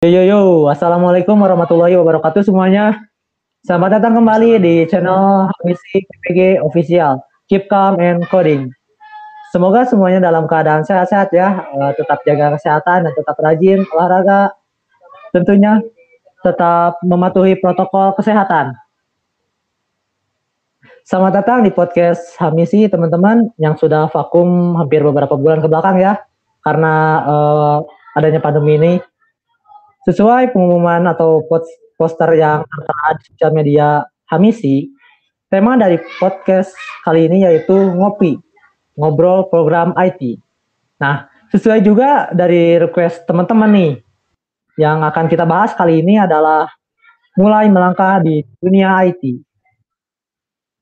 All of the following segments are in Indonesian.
Yo yo yo, assalamualaikum warahmatullahi wabarakatuh semuanya. Selamat datang kembali di channel Misi PPG Official. Keep calm and coding. Semoga semuanya dalam keadaan sehat-sehat ya, uh, tetap jaga kesehatan dan tetap rajin olahraga. Tentunya tetap mematuhi protokol kesehatan. Selamat datang di podcast Hamisi teman-teman yang sudah vakum hampir beberapa bulan ke belakang ya, karena uh, adanya pandemi ini Sesuai pengumuman atau poster yang tertera di sosial media Hamisi, tema dari podcast kali ini yaitu ngopi, ngobrol program IT. Nah, sesuai juga dari request teman-teman nih, yang akan kita bahas kali ini adalah mulai melangkah di dunia IT.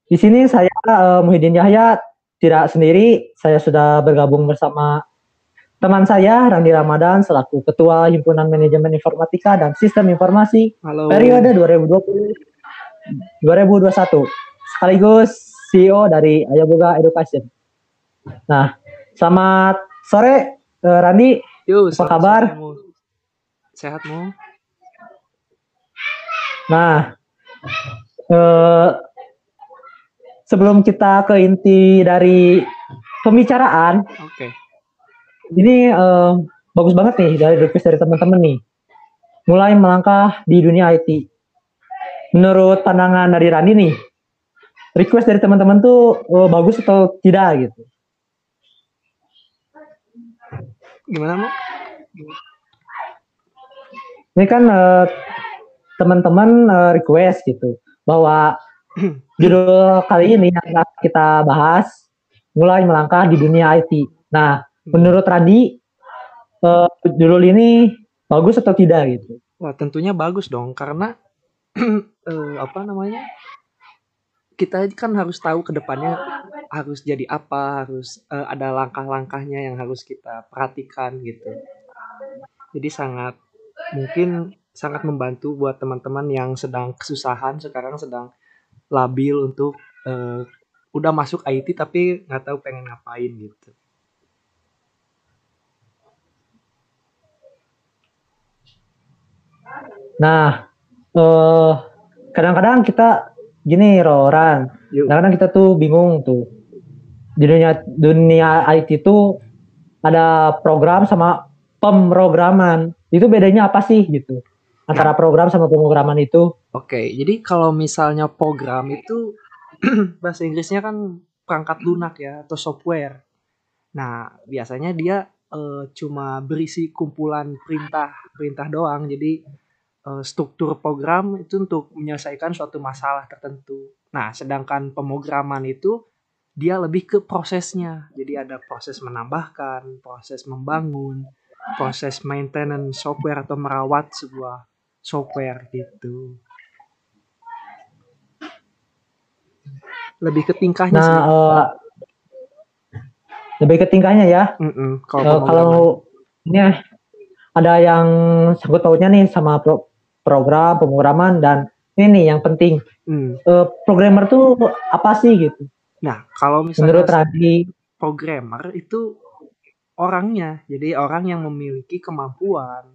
Di sini saya uh, Muhyiddin Yahya tidak sendiri, saya sudah bergabung bersama Teman saya Randi Ramadan selaku Ketua Himpunan Manajemen Informatika dan Sistem Informasi Halo. periode 2020 2021 sekaligus CEO dari Ayaboga Education. Nah, selamat sore uh, Randi. Yo, apa kabar? Sehatmu? Nah, uh, sebelum kita ke inti dari pembicaraan, oke. Okay ini uh, bagus banget nih dari request dari teman-teman nih. Mulai melangkah di dunia IT. Menurut pandangan dari Randi nih, request dari teman-teman tuh uh, bagus atau tidak gitu? Gimana mau? Ini kan uh, teman-teman uh, request gitu bahwa judul kali ini yang kita bahas mulai melangkah di dunia IT. Nah, Menurut Randi, uh, judul ini bagus atau tidak gitu? Wah tentunya bagus dong karena uh, apa namanya kita kan harus tahu ke depannya harus jadi apa, harus uh, ada langkah-langkahnya yang harus kita perhatikan gitu. Jadi sangat mungkin sangat membantu buat teman-teman yang sedang kesusahan sekarang sedang labil untuk uh, udah masuk IT tapi nggak tahu pengen ngapain gitu. Nah, uh, kadang-kadang kita gini Roran, kadang-kadang kita tuh bingung tuh di dunia dunia IT itu ada program sama pemrograman. Itu bedanya apa sih gitu? Antara program sama pemrograman itu? Oke, jadi kalau misalnya program itu bahasa Inggrisnya kan perangkat lunak ya atau software. Nah, biasanya dia uh, cuma berisi kumpulan perintah perintah doang. Jadi struktur program itu untuk menyelesaikan suatu masalah tertentu. Nah, sedangkan pemrograman itu dia lebih ke prosesnya. Jadi ada proses menambahkan, proses membangun, proses maintenance software atau merawat sebuah software gitu. Lebih ke tingkahnya nah, sih. Uh, lebih ke tingkahnya ya. Mm -mm, kalau, uh, kalau ini ada yang sangkut pautnya nih sama pro program pemrograman dan ini nih yang penting. Hmm. uh, programmer tuh apa sih gitu? Nah kalau misalnya menurut Radi programmer itu orangnya. Jadi orang yang memiliki kemampuan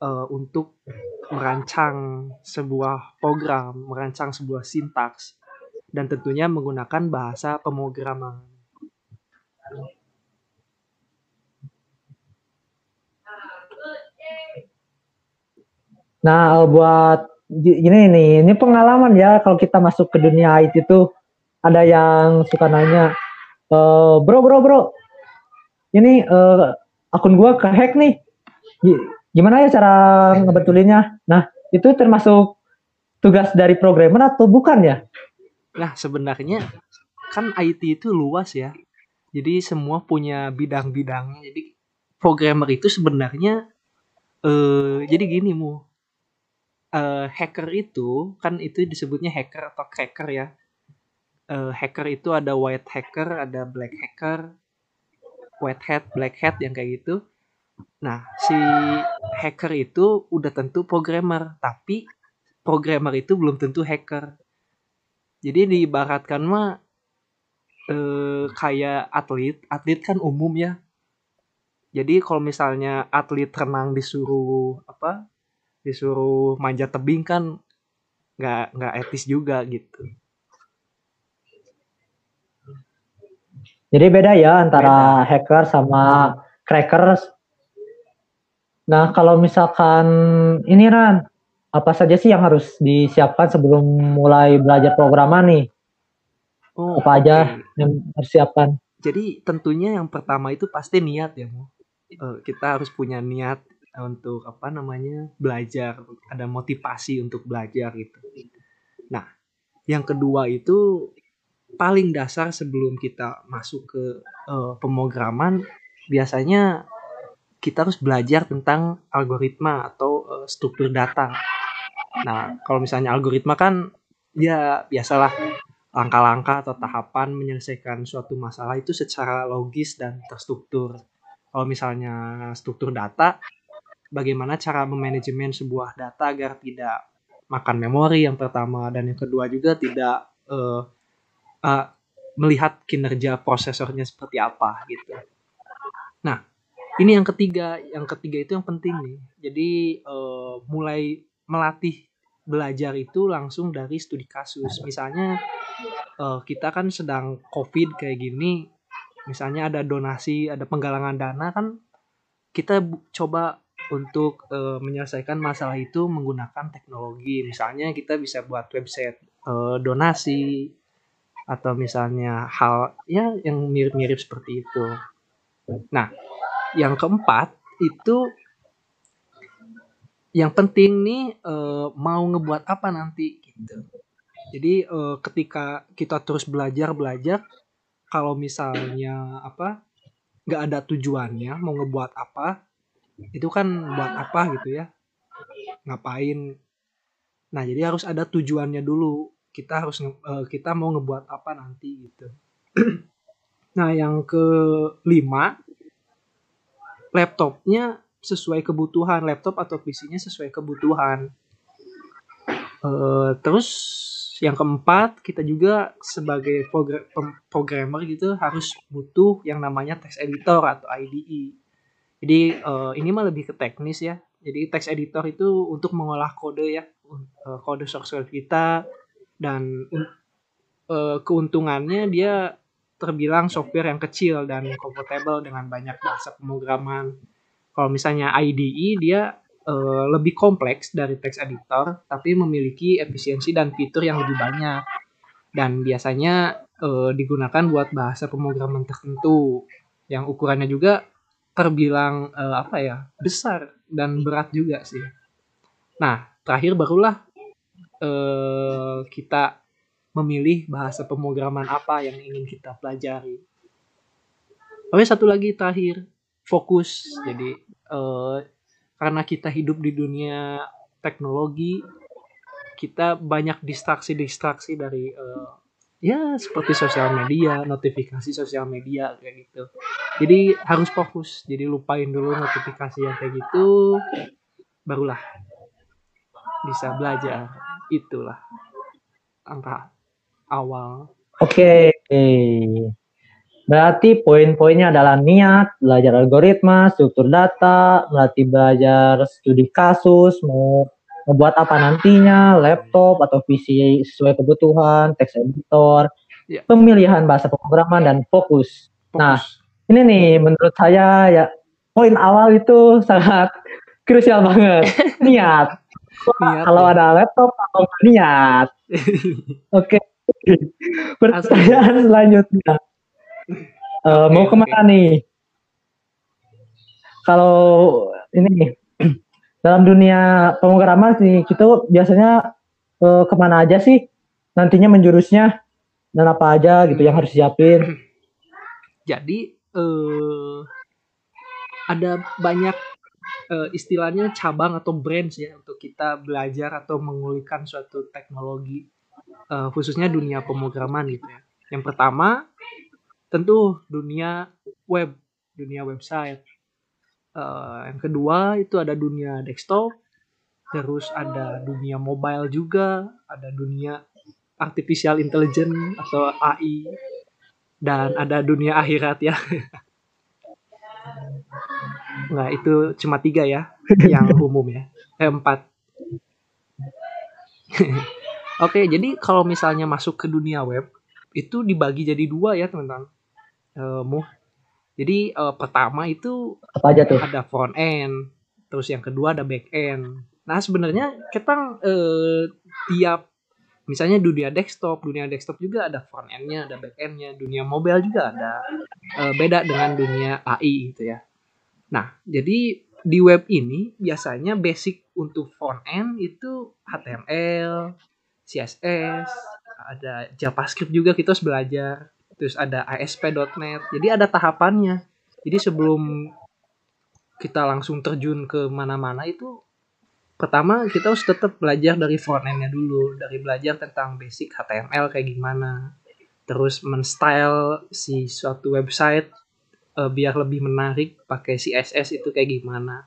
uh, untuk merancang sebuah program merancang sebuah sintaks dan tentunya menggunakan bahasa pemrograman Nah, buat gini nih, ini pengalaman ya kalau kita masuk ke dunia IT itu ada yang suka nanya, e, bro bro bro, ini uh, akun gua kehack nih, gimana ya cara ngebetulinnya? Nah, itu termasuk tugas dari programmer atau bukan ya? Nah, sebenarnya kan IT itu luas ya. Jadi semua punya bidang-bidangnya. Jadi programmer itu sebenarnya eh jadi gini mu uh, hacker itu kan itu disebutnya hacker atau cracker ya. Uh, hacker itu ada white hacker, ada black hacker, white hat, black hat yang kayak gitu. Nah, si hacker itu udah tentu programmer, tapi programmer itu belum tentu hacker. Jadi diibaratkan mah eh, kayak atlet, atlet kan umum ya. Jadi kalau misalnya atlet renang disuruh apa disuruh manjat tebing kan nggak nggak etis juga gitu Jadi beda ya antara beda. hacker sama crackers. Nah, kalau misalkan ini Ran, apa saja sih yang harus disiapkan sebelum mulai belajar programan nih? Oh, apa okay. aja yang harus siapkan? Jadi tentunya yang pertama itu pasti niat ya, Mo. Uh, kita harus punya niat untuk apa namanya belajar, ada motivasi untuk belajar gitu. Nah, yang kedua itu paling dasar sebelum kita masuk ke uh, pemrograman biasanya kita harus belajar tentang algoritma atau uh, struktur data. Nah, kalau misalnya algoritma kan ya biasalah langkah-langkah atau tahapan menyelesaikan suatu masalah itu secara logis dan terstruktur. Kalau misalnya struktur data, bagaimana cara memanajemen sebuah data agar tidak makan memori yang pertama dan yang kedua juga tidak uh, uh, melihat kinerja prosesornya seperti apa gitu. Nah, ini yang ketiga, yang ketiga itu yang penting nih. Jadi uh, mulai melatih belajar itu langsung dari studi kasus. Misalnya uh, kita kan sedang COVID kayak gini, misalnya ada donasi, ada penggalangan dana kan kita coba untuk uh, menyelesaikan masalah itu menggunakan teknologi. Misalnya kita bisa buat website uh, donasi atau misalnya hal ya yang mirip-mirip seperti itu. Nah, yang keempat itu yang penting nih e, mau ngebuat apa nanti gitu. Jadi e, ketika kita terus belajar belajar, kalau misalnya apa nggak ada tujuannya mau ngebuat apa, itu kan buat apa gitu ya, ngapain. Nah jadi harus ada tujuannya dulu kita harus uh, kita mau ngebuat apa nanti gitu. nah yang kelima laptopnya sesuai kebutuhan laptop atau PC-nya sesuai kebutuhan. Uh, terus yang keempat kita juga sebagai programmer gitu harus butuh yang namanya text editor atau IDE. Jadi uh, ini mah lebih ke teknis ya. Jadi text editor itu untuk mengolah kode ya, kode source code kita dan uh, keuntungannya dia terbilang software yang kecil dan comfortable dengan banyak bahasa pemrograman. Kalau misalnya IDE dia uh, lebih kompleks dari text editor tapi memiliki efisiensi dan fitur yang lebih banyak dan biasanya uh, digunakan buat bahasa pemrograman tertentu yang ukurannya juga terbilang uh, apa ya besar dan berat juga sih. Nah terakhir barulah eh, kita memilih bahasa pemrograman apa yang ingin kita pelajari. Oke, satu lagi terakhir, fokus. Jadi eh, karena kita hidup di dunia teknologi, kita banyak distraksi-distraksi dari eh, ya seperti sosial media, notifikasi sosial media kayak gitu. Jadi harus fokus. Jadi lupain dulu notifikasi yang kayak gitu, barulah bisa belajar itulah angka awal. Oke. Okay. Berarti poin-poinnya adalah niat, belajar algoritma, struktur data, berarti belajar studi kasus, mau membuat apa nantinya, laptop atau PC sesuai kebutuhan, text editor, ya. pemilihan bahasa pemrograman dan fokus. fokus. Nah, ini nih menurut saya ya poin awal itu sangat krusial banget. Niat. Niat, kalau ya. ada laptop atau niat. Oke. Okay. Pertanyaan selanjutnya. Uh, okay, mau ke mana okay. nih? Kalau ini dalam dunia pemrograman sih kita biasanya uh, ke mana aja sih nantinya menjurusnya dan apa aja gitu yang harus siapin? Jadi uh, ada banyak uh, istilahnya cabang atau branch ya untuk kita belajar atau mengulikan suatu teknologi uh, khususnya dunia pemrograman gitu ya. Yang pertama tentu dunia web, dunia website. Uh, yang kedua itu ada dunia desktop, terus ada dunia mobile juga, ada dunia artificial intelligence atau AI dan ada dunia akhirat ya. Nggak, itu cuma tiga ya, yang umum ya. Eh, empat. Oke, jadi kalau misalnya masuk ke dunia web, itu dibagi jadi dua ya teman-teman. Uh, Jadi uh, pertama itu apa aja tuh? Ada front end, terus yang kedua ada back end. Nah sebenarnya kita uh, tiap misalnya dunia desktop, dunia desktop juga ada front endnya, ada back endnya, dunia mobile juga ada. Uh, beda dengan dunia AI gitu ya. Nah jadi di web ini biasanya basic untuk front end itu HTML, CSS, ada JavaScript juga kita harus belajar. Terus ada ASP.NET. Jadi ada tahapannya. Jadi sebelum kita langsung terjun ke mana-mana itu pertama kita harus tetap belajar dari front end-nya dulu, dari belajar tentang basic HTML kayak gimana. Terus men-style si suatu website uh, biar lebih menarik pakai CSS itu kayak gimana.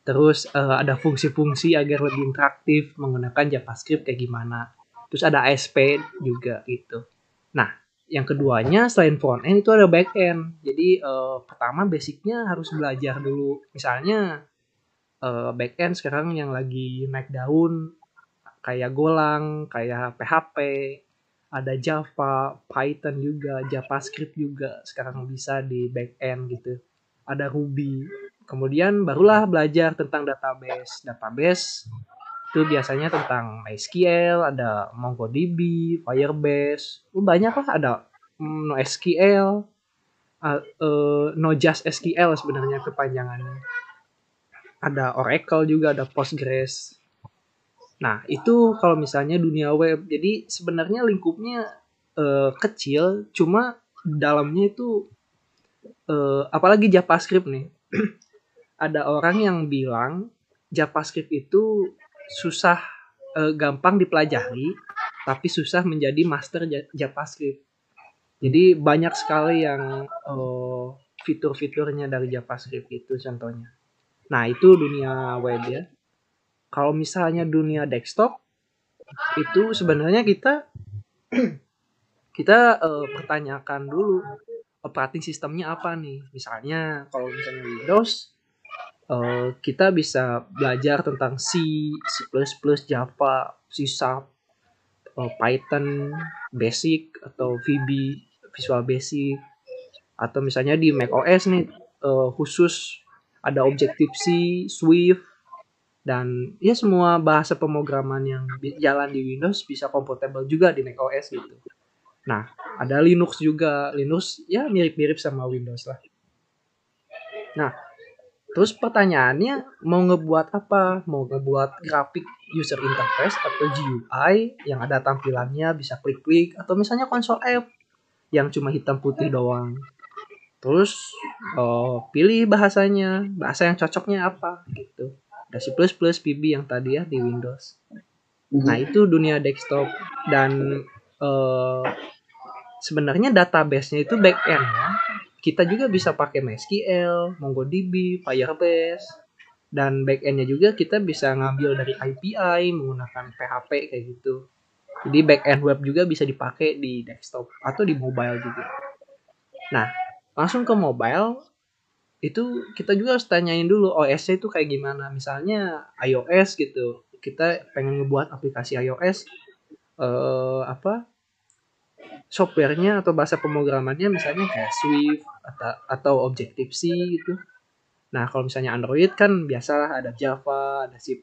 Terus uh, ada fungsi-fungsi agar lebih interaktif menggunakan JavaScript kayak gimana terus ada ASP juga gitu nah yang keduanya selain front end itu ada back end jadi uh, pertama basicnya harus belajar dulu misalnya uh, back end sekarang yang lagi naik daun kayak Golang kayak PHP ada Java, Python juga, JavaScript juga sekarang bisa di back end gitu. Ada Ruby. Kemudian barulah belajar tentang database. Database itu biasanya tentang MySQL, ada MongoDB, Firebase, banyak lah ada mm, NoSQL, uh, uh, Node.js SQL sebenarnya kepanjangannya. Ada Oracle juga, ada Postgres. Nah, itu kalau misalnya dunia web. Jadi sebenarnya lingkupnya uh, kecil, cuma dalamnya itu uh, apalagi JavaScript nih. ada orang yang bilang JavaScript itu susah uh, gampang dipelajari tapi susah menjadi master JavaScript. Jadi banyak sekali yang uh, fitur-fiturnya dari JavaScript itu contohnya. Nah, itu dunia web ya. Kalau misalnya dunia desktop itu sebenarnya kita kita uh, pertanyakan dulu operating sistemnya apa nih. Misalnya kalau misalnya Windows uh, kita bisa belajar tentang C, C++, Java, C Sharp, uh, Python, Basic atau VB, Visual Basic atau misalnya di Mac OS nih uh, khusus ada Objective C, Swift dan ya semua bahasa pemrograman yang jalan di Windows bisa compatible juga di Mac OS gitu. Nah, ada Linux juga. Linux ya mirip-mirip sama Windows lah. Nah, Terus pertanyaannya mau ngebuat apa? Mau ngebuat grafik user interface atau GUI yang ada tampilannya bisa klik-klik atau misalnya konsol app yang cuma hitam putih doang. Terus oh, pilih bahasanya, bahasa yang cocoknya apa gitu. Ada C++, VB yang tadi ya di Windows. Mhm. Nah itu dunia desktop dan uh, sebenarnya database-nya itu back end ya kita juga bisa pakai MySQL, MongoDB, Firebase, dan backendnya juga kita bisa ngambil dari API menggunakan PHP kayak gitu. Jadi backend web juga bisa dipakai di desktop atau di mobile juga. Nah, langsung ke mobile itu kita juga harus tanyain dulu OS-nya itu kayak gimana. Misalnya iOS gitu, kita pengen ngebuat aplikasi iOS eh, apa softwarenya atau bahasa pemrogramannya misalnya kayak Swift atau, atau Objective C gitu. Nah, kalau misalnya Android kan biasalah ada Java, ada C++.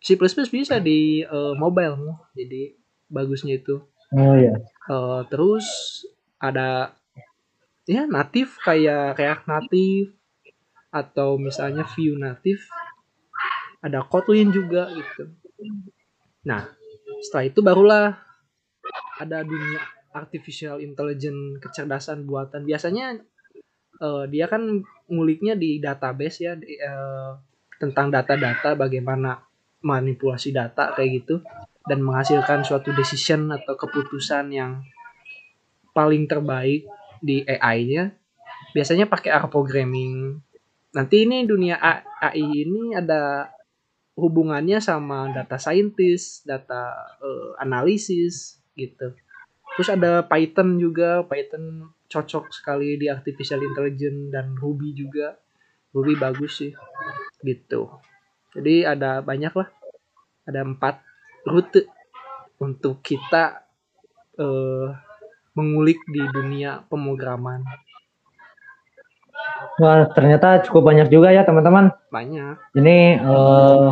C++ bisa di uh, mobile jadi bagusnya itu. Oh iya. Uh, terus ada ya natif kayak React native atau misalnya Vue native. Ada Kotlin juga gitu. Nah, setelah itu barulah ada dunia artificial intelligence kecerdasan buatan. Biasanya uh, dia kan nguliknya di database ya di, uh, tentang data-data bagaimana manipulasi data kayak gitu dan menghasilkan suatu decision atau keputusan yang paling terbaik di AI-nya biasanya pakai R programming. Nanti ini dunia AI ini ada hubungannya sama data scientist data uh, analisis gitu. Terus ada Python juga, Python cocok sekali di artificial intelligence dan Ruby juga. lebih bagus sih gitu jadi ada banyak lah ada empat rute untuk kita eh, mengulik di dunia pemrograman Wah, ternyata cukup banyak juga ya teman-teman. banyak Ini eh,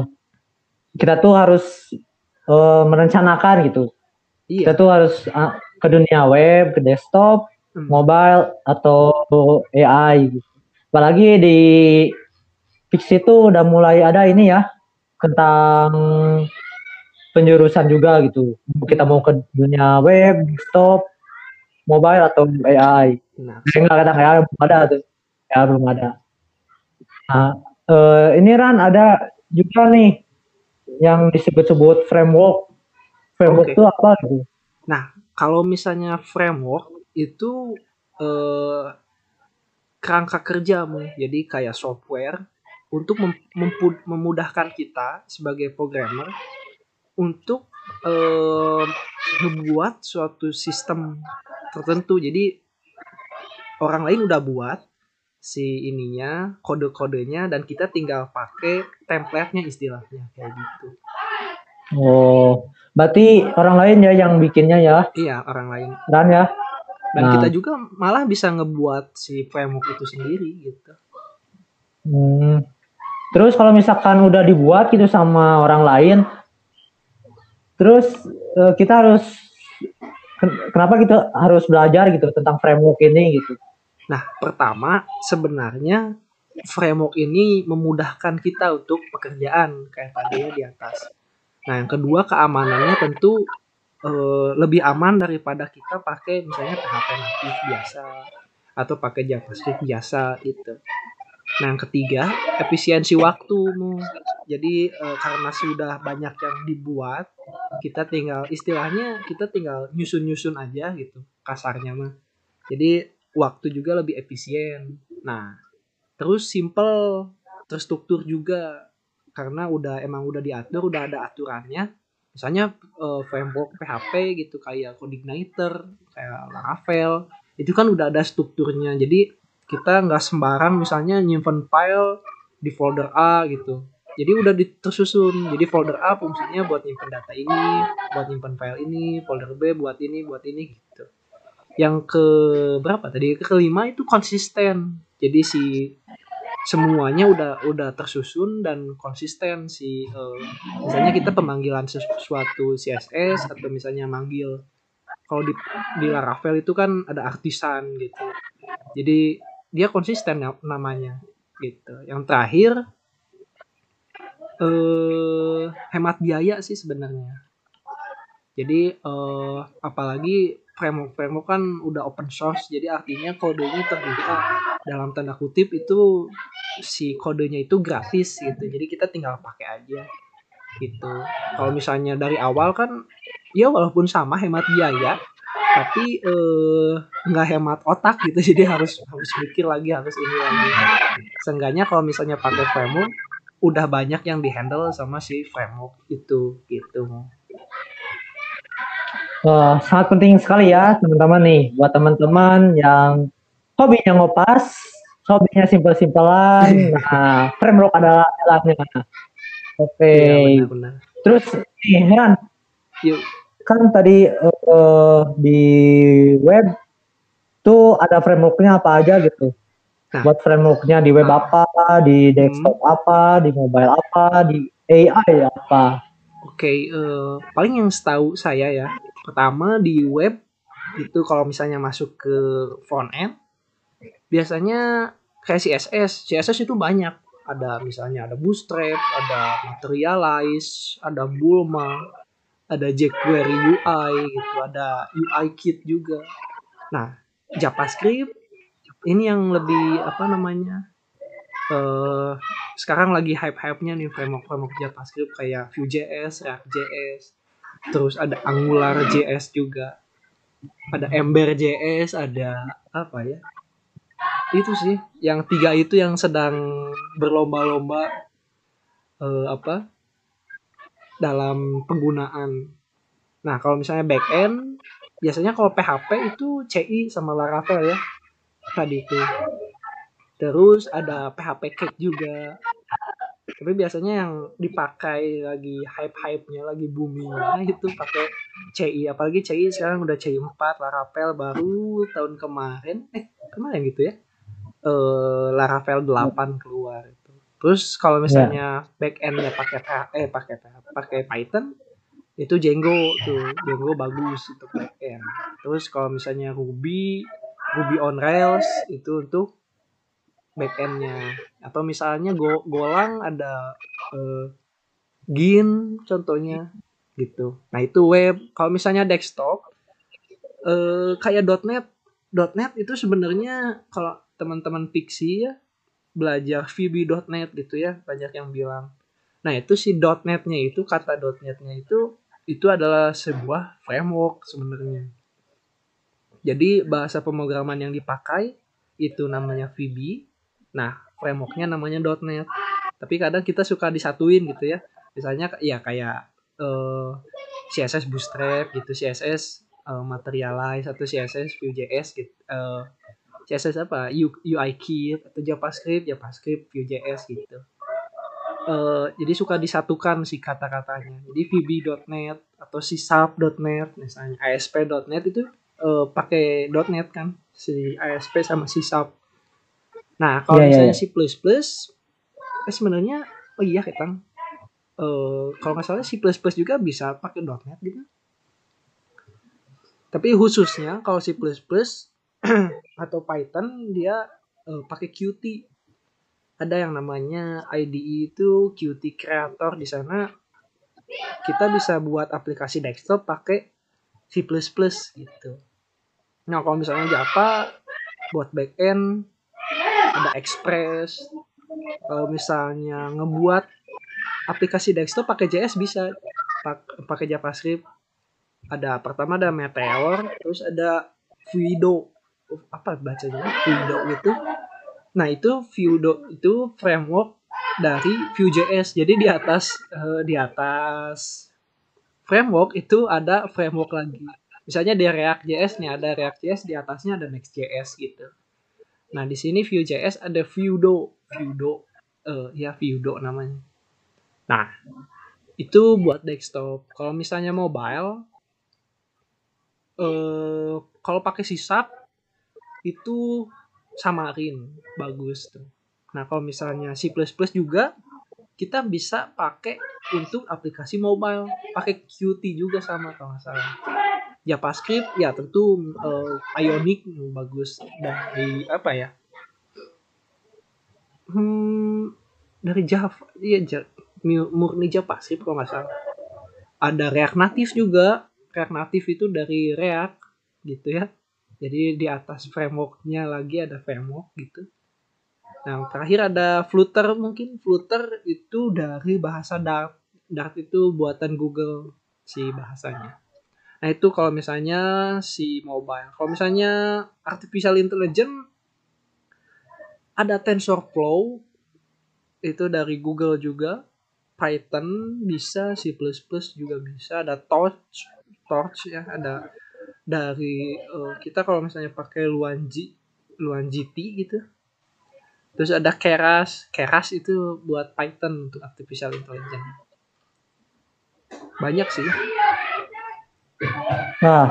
kita tuh harus eh, merencanakan gitu. Kita iya tuh harus ah, ke dunia web, ke desktop, Hmm. mobile atau AI. gitu. Apalagi di Fix itu udah mulai ada ini ya tentang penjurusan juga gitu. Kita mau ke dunia web, desktop, mobile atau AI. nah Eh, enggak kadang ya belum ada tuh. Ya belum ada. Nah, eh, ini Ran ada juga nih yang disebut-sebut framework. Framework itu apa gitu? kalau misalnya framework itu eh, kerangka kerjamu jadi kayak software untuk mem- memudahkan kita sebagai programmer untuk eh, membuat suatu sistem tertentu. Jadi orang lain udah buat si ininya kode-kodenya dan kita tinggal pakai template-nya istilahnya kayak gitu Oh, berarti orang lain ya yang bikinnya ya, iya orang lain Ran ya? dan Nah. kita juga malah bisa ngebuat si framework itu sendiri gitu Hmm. Terus kalau misalkan udah dibuat gitu sama orang lain, terus eh, kita harus ken- kenapa kita harus belajar gitu tentang framework ini gitu? Nah, pertama sebenarnya framework ini memudahkan kita untuk pekerjaan kayak tadinya di atas. Nah, yang kedua keamanannya tentu eh, lebih aman daripada kita pakai misalnya PHP natif biasa atau pakai JavaScript biasa gitu. Nah, yang ketiga efisiensi waktumu. Jadi eh, karena sudah banyak yang dibuat, kita tinggal istilahnya kita tinggal nyusun-nyusun aja gitu kasarnya mah. Jadi waktu juga lebih efisien. Nah, terus simple, terstruktur juga karena udah emang udah diatur, udah ada aturannya. Misalnya eh, framework PHP gitu kayak Codeigniter, kayak Laravel, itu kan udah ada strukturnya. Jadi kita nggak sembarang misalnya nyimpen file di folder A gitu. Jadi udah tersusun. Jadi folder A fungsinya buat nyimpen data ini, buat nyimpen file ini, folder B buat ini, buat ini gitu yang ke berapa tadi ke kelima itu konsisten jadi si semuanya udah udah tersusun dan konsisten si eh, misalnya kita pemanggilan sesuatu CSS atau misalnya manggil kalau di di Laravel itu kan ada artisan gitu. Jadi dia konsisten ya- namanya gitu. Yang terakhir eh hemat biaya sih sebenarnya. Jadi eh, apalagi framework framework kan udah open source jadi artinya kodenya terbuka dalam tanda kutip itu si kodenya itu gratis gitu. Jadi kita tinggal pakai aja gitu. Kalau misalnya dari awal kan ya walaupun sama hemat biaya tapi eh, nggak hemat otak gitu. Jadi harus harus mikir lagi harus ini lagi. Seenggaknya kalau misalnya pakai framework udah banyak yang dihandle sama si framework itu gitu. Wah, sangat penting sekali ya teman-teman nih. Buat teman-teman yang hobinya ngopas, hobinya simpel-simpelan. Nah, framework adalah jalannya. Oke. Iya benar-benar Terus nih, Heran, yuk kan tadi eh, di web tuh ada frameworknya apa aja gitu. Nah. Buat frameworknya di web Ah. apa, di desktop apa, di mobile apa, di AI apa. Oke, eh, paling yang setahu saya ya, pertama di web itu kalau misalnya masuk ke front end, biasanya kayak CSS, CSS itu banyak. Ada misalnya ada Bootstrap, ada Materialize, ada Bulma, ada jQuery UI gitu, ada UI Kit juga. Nah, JavaScript ini yang lebih apa namanya? eh sekarang lagi hype-hype-nya nih framework-framework JavaScript kayak Vue.js, React.js, terus ada Angular.js juga, ada Ember.js, ada apa ya? Itu sih, yang tiga itu yang sedang berlomba-lomba eh, apa dalam penggunaan. Nah, kalau misalnya backend, biasanya kalau PHP itu CI sama Laravel ya tadi itu. terus ada PHP Cake juga tapi biasanya yang dipakai lagi hype-hype-nya lagi boomingnya itu pakai CI apalagi CI sekarang udah CI 4 Laravel baru tahun kemarin eh kemarin gitu ya eh Laravel 8 keluar itu. Terus kalau misalnya yeah. back endnya pakai eh pakai pakai Python itu Django tuh Django bagus untuk back end terus kalau misalnya Ruby Ruby on Rails itu untuk backendnya. Atau misalnya go golang ada uh, gin contohnya gitu. Nah itu web. Kalau misalnya desktop uh, kayak .net .net itu sebenarnya kalau teman-teman fiksi ya belajar VB.net gitu ya banyak yang bilang nah itu si .netnya itu kata .netnya itu itu adalah sebuah framework sebenarnya jadi bahasa pemrograman yang dipakai itu namanya VB Nah, frameworknya namanya .NET. Tapi kadang kita suka disatuin gitu ya. Misalnya ya kayak uh, eh, CSS Bootstrap gitu, CSS uh, eh, Materialize atau CSS Vue.js gitu. Uh, CSS apa? U, UI Kit atau JavaScript, JavaScript Vue.js gitu. Uh, jadi suka disatukan sih kata-katanya. Jadi VB.NET atau C Sharp.NET misalnya ASP.NET itu uh, pakai .NET kan si ASP sama C Sharp Nah, kalau yeah, misalnya yeah, yeah. C++, eh sebenarnya oh iya kita uh, kalau nggak salah C++ juga bisa pakai .NET gitu. Tapi khususnya kalau C++ atau Python dia uh, pakai Qt. Ada yang namanya IDE itu Qt Creator di sana kita bisa buat aplikasi desktop pakai C++ gitu. Nah, kalau misalnya Java buat backend ada Express kalau misalnya ngebuat aplikasi desktop pakai JS bisa pakai JavaScript ada pertama ada Meteor terus ada Vido apa bacanya? Vido itu. Nah itu Vido itu framework dari Vue.js jadi di atas uh, di atas framework itu ada framework lagi. Misalnya di React.js nih ada React.js di atasnya ada Next.js gitu. Nah, di sini Vue.js ada Vuedo, Vuedo, uh, ya Vuedo namanya. Nah, itu buat desktop. Kalau misalnya mobile, uh, kalau pakai sisap itu samarin, bagus tuh. Nah, kalau misalnya C++ juga kita bisa pakai untuk aplikasi mobile, pakai Qt juga sama kalau nggak salah. JavaScript ya tentu uh, Ionic bagus. Dari apa ya? Hmm, dari Java iya murni JavaScript kalau nggak salah. Ada React Native juga. React Native itu dari React gitu ya jadi di atas frameworknya lagi ada framework gitu. Nah terakhir ada Flutter mungkin. Flutter itu dari bahasa Dart. Dart itu buatan Google si bahasanya. Nah itu kalau misalnya si mobile. Kalau misalnya artificial intelligence ada TensorFlow. Itu dari Google juga. Python bisa, C++ juga bisa, ada Torch, Torch ya, ada dari uh, kita kalau misalnya pakai Luanji, Luanjiti gitu. Terus ada Keras, Keras itu buat Python untuk artificial intelligence. Banyak sih. Nah,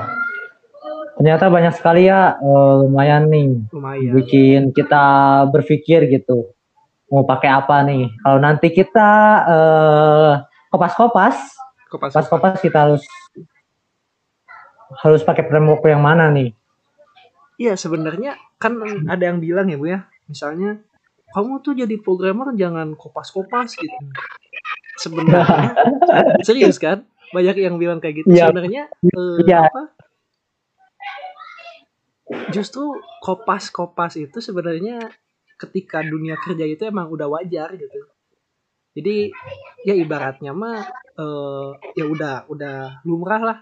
ternyata banyak sekali ya uh, lumayan nih lumayan. bikin kita berpikir gitu mau pakai apa nih kalau nanti kita uh, kopas-kopas kopas-kopas kita harus harus pakai framework yang mana nih? Iya sebenarnya kan ada yang bilang ya bu ya. Misalnya kamu tuh jadi programmer jangan kopas-kopas gitu. Sebenarnya serius kan? Banyak yang bilang kayak gitu. Ya. sebenarnya uh, ya. apa? Justru kopas-kopas itu sebenarnya ketika dunia kerja itu emang udah wajar gitu. Jadi ya ibaratnya mah uh, ya udah udah lumrah lah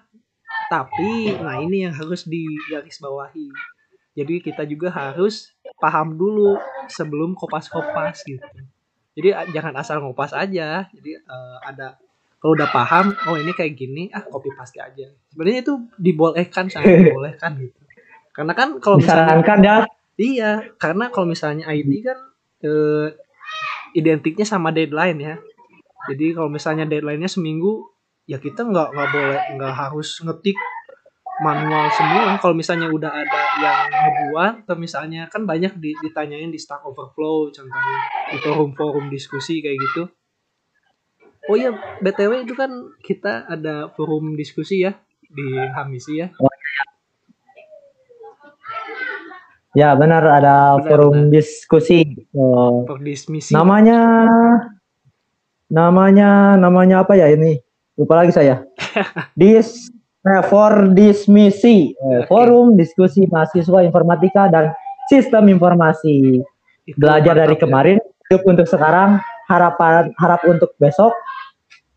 tapi nah ini yang harus digarisbawahi. Jadi kita juga harus paham dulu sebelum kopas-kopas gitu. Jadi jangan asal ngopas aja. Jadi uh, ada kalau udah paham oh ini kayak gini ah copy paste aja. Sebenarnya itu dibolehkan sangat dibolehkan gitu. Karena kan kalau misalkan ya. Iya, karena kalau misalnya IT kan eh, identiknya sama deadline ya. Jadi kalau misalnya deadline-nya seminggu, ya kita nggak nggak boleh nggak harus ngetik manual semua. Kalau misalnya udah ada yang ngebuat, atau misalnya kan banyak di- ditanyain di Stack Overflow, contohnya di forum-forum diskusi kayak gitu. Oh iya, btw itu kan kita ada forum diskusi ya di Hamisi ya. Ya benar ada Benar, forum diskusi. Oh, namanya namanya namanya apa ya ini? Lupa lagi saya. Dis for dismisi Eh, Oke. forum diskusi mahasiswa informatika dan sistem informasi. Itu Belajar dari ya. kemarin, hidup untuk sekarang, harapan harap untuk besok.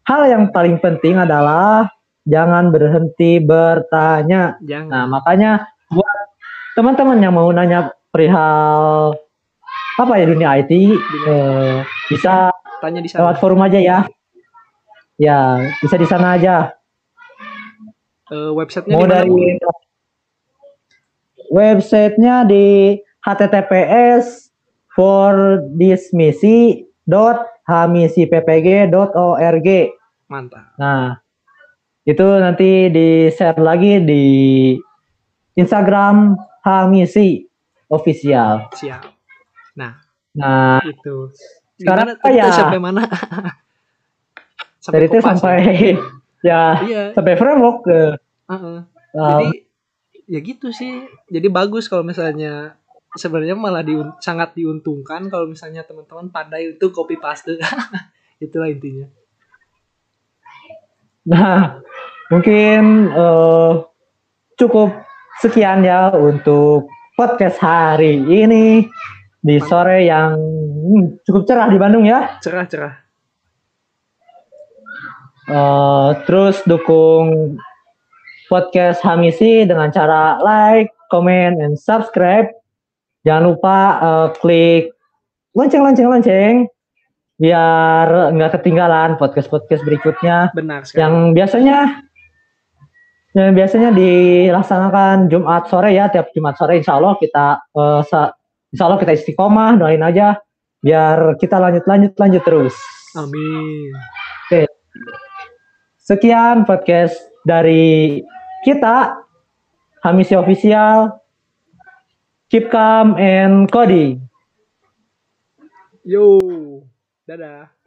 Hal yang paling penting adalah jangan berhenti bertanya. Jangan. Nah, makanya buat teman-teman yang mau nanya perihal apa ya dunia IT, eh, bisa Tanya di lewat sana. forum aja ya. Ya, bisa di sana aja. Eh, websitenya Mau mana? dari websitenya di https for dismisi.hamisippg.org. Mantap. Nah, itu nanti di share lagi di Instagram Hamisi official. Siap. Nah, Nah, itu. Sekarang Gimana? Ya. sampai mana? dari itu Kopas ya? sampai ya Iya. sampai framework ke uh, Jadi ya gitu sih. Jadi bagus kalau misalnya sebenarnya malah diun- sangat diuntungkan kalau misalnya teman-teman pandai untuk copy paste. Itulah intinya. Nah, mungkin eh, cukup sekian ya untuk podcast hari ini di sore yang hmm, cukup cerah di Bandung ya. Cerah-cerah. Eh, terus dukung podcast Hamisi dengan cara like, comment, and subscribe. Jangan lupa eh, klik lonceng, lonceng, lonceng biar nggak ketinggalan podcast-podcast berikutnya Benar sekali. yang biasanya yang biasanya dilaksanakan Jumat sore ya tiap Jumat sore Insya Allah kita sa- Insya Allah kita istiqomah doain aja biar kita lanjut lanjut lanjut terus Amin. Sekian podcast dari kita Hamisi Official keep calm and coding Yo. Dadah.